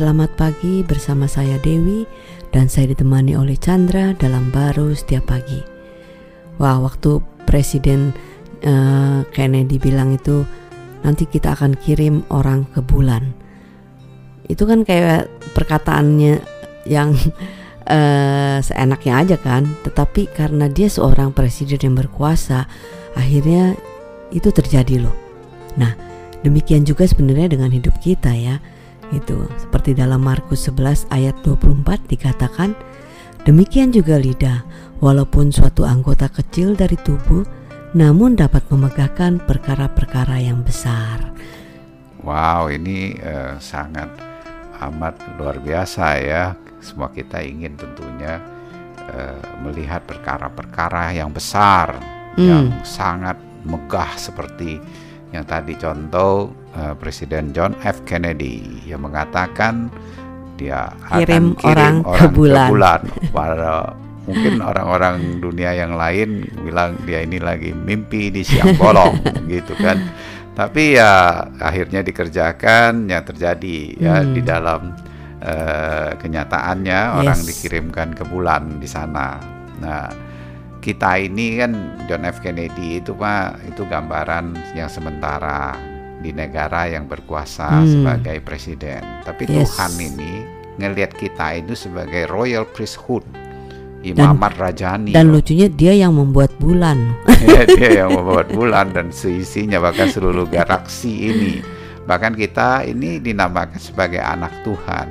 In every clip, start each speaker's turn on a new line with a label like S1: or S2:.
S1: selamat pagi bersama saya Dewi dan saya ditemani oleh Chandra dalam baru setiap pagi. Wah, waktu Presiden uh, Kennedy bilang itu nanti kita akan kirim orang ke bulan. Itu kan kayak perkataannya yang uh, seenaknya aja kan, tetapi karena dia seorang presiden yang berkuasa, akhirnya itu terjadi loh. Nah, demikian juga sebenarnya dengan hidup kita ya itu seperti dalam Markus 11 ayat 24 dikatakan demikian juga lidah walaupun suatu anggota kecil dari tubuh namun dapat memegahkan perkara-perkara yang besar.
S2: Wow, ini uh, sangat amat luar biasa ya. Semua kita ingin tentunya uh, melihat perkara-perkara yang besar, hmm. yang sangat megah seperti yang tadi contoh uh, Presiden John F. Kennedy yang mengatakan dia
S1: kirim
S2: akan kirim
S1: orang,
S2: orang
S1: ke bulan,
S2: ke bulan. pada mungkin orang-orang dunia yang lain bilang dia ini lagi mimpi di siang bolong gitu kan. Tapi ya akhirnya dikerjakan yang terjadi ya hmm. di dalam uh, kenyataannya yes. orang dikirimkan ke bulan di sana. Nah kita ini kan John F Kennedy itu pak itu gambaran yang sementara di negara yang berkuasa hmm. sebagai presiden. Tapi yes. Tuhan ini ngelihat kita itu sebagai royal priesthood, imamat dan, rajani.
S1: Dan loh. lucunya dia yang membuat bulan.
S2: ya, dia yang membuat bulan dan seisinya bahkan seluruh galaksi ini. Bahkan kita ini dinamakan sebagai anak Tuhan.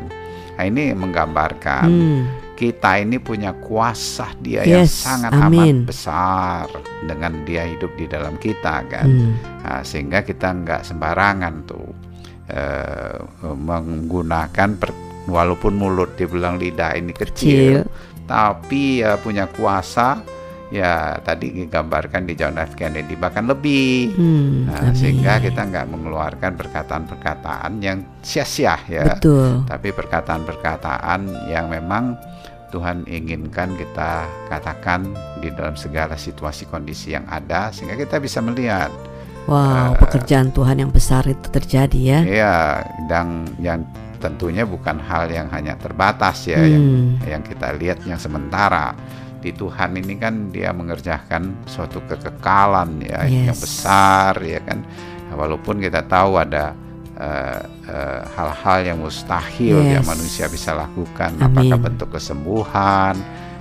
S2: Nah, ini menggambarkan hmm kita ini punya kuasa dia yes, yang sangat amin. amat besar dengan dia hidup di dalam kita kan hmm. nah, sehingga kita nggak sembarangan tuh uh, menggunakan per, walaupun mulut dibilang lidah ini kecil, kecil. tapi uh, punya kuasa ya tadi digambarkan di John F Kennedy bahkan lebih hmm, nah, sehingga kita nggak mengeluarkan perkataan-perkataan yang sia-sia ya
S1: Betul.
S2: tapi perkataan-perkataan yang memang Tuhan inginkan kita katakan di dalam segala situasi kondisi yang ada sehingga kita bisa melihat
S1: wow uh, pekerjaan Tuhan yang besar itu terjadi ya
S2: iya dan yang tentunya bukan hal yang hanya terbatas ya hmm. yang yang kita lihat yang sementara di Tuhan ini kan dia mengerjakan suatu kekekalan ya yes. yang besar ya kan walaupun kita tahu ada hal-hal uh, uh, yang mustahil yes. yang manusia bisa lakukan Amin. apakah bentuk kesembuhan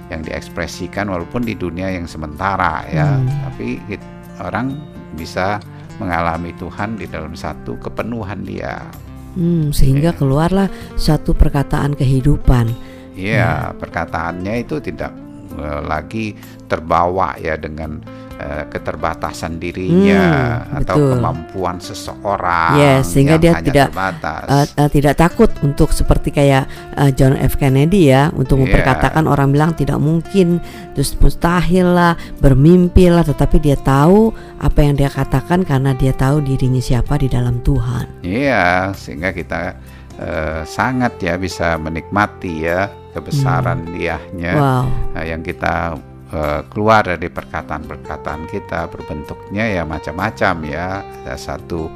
S2: yang diekspresikan walaupun di dunia yang sementara ya hmm. tapi it, orang bisa mengalami Tuhan di dalam satu kepenuhan dia
S1: hmm, sehingga yeah. keluarlah satu perkataan kehidupan
S2: Iya, yeah, hmm. perkataannya itu tidak uh, lagi terbawa ya dengan Eh, keterbatasan dirinya hmm, atau betul. kemampuan seseorang
S1: yes, sehingga dia tidak uh, uh, tidak takut untuk seperti kayak uh, John F Kennedy ya untuk yeah. memperkatakan orang bilang tidak mungkin terus mustahil lah bermimpi lah tetapi dia tahu apa yang dia katakan karena dia tahu dirinya siapa di dalam Tuhan
S2: iya yeah, sehingga kita uh, sangat ya bisa menikmati ya kebesaran hmm. diahnya wow. uh, yang kita uh, keluar dari perkataan-perkataan kita berbentuknya ya macam-macam ya ada satu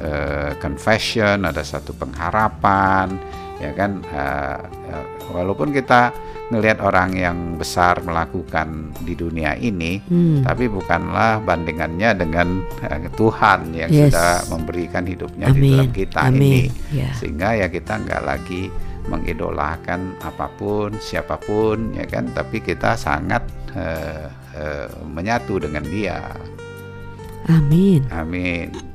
S2: uh, confession ada satu pengharapan ya kan uh, uh, walaupun kita ngelihat orang yang besar melakukan di dunia ini hmm. tapi bukanlah bandingannya dengan uh, Tuhan yang yes. sudah memberikan hidupnya Amin. di dalam kita Amin. ini yeah. sehingga ya kita nggak lagi mengidolakan apa pun siapa pun ya kan? Tapi kita sangat uh, uh, menyatu dengan dia.
S1: Amin.
S2: Amin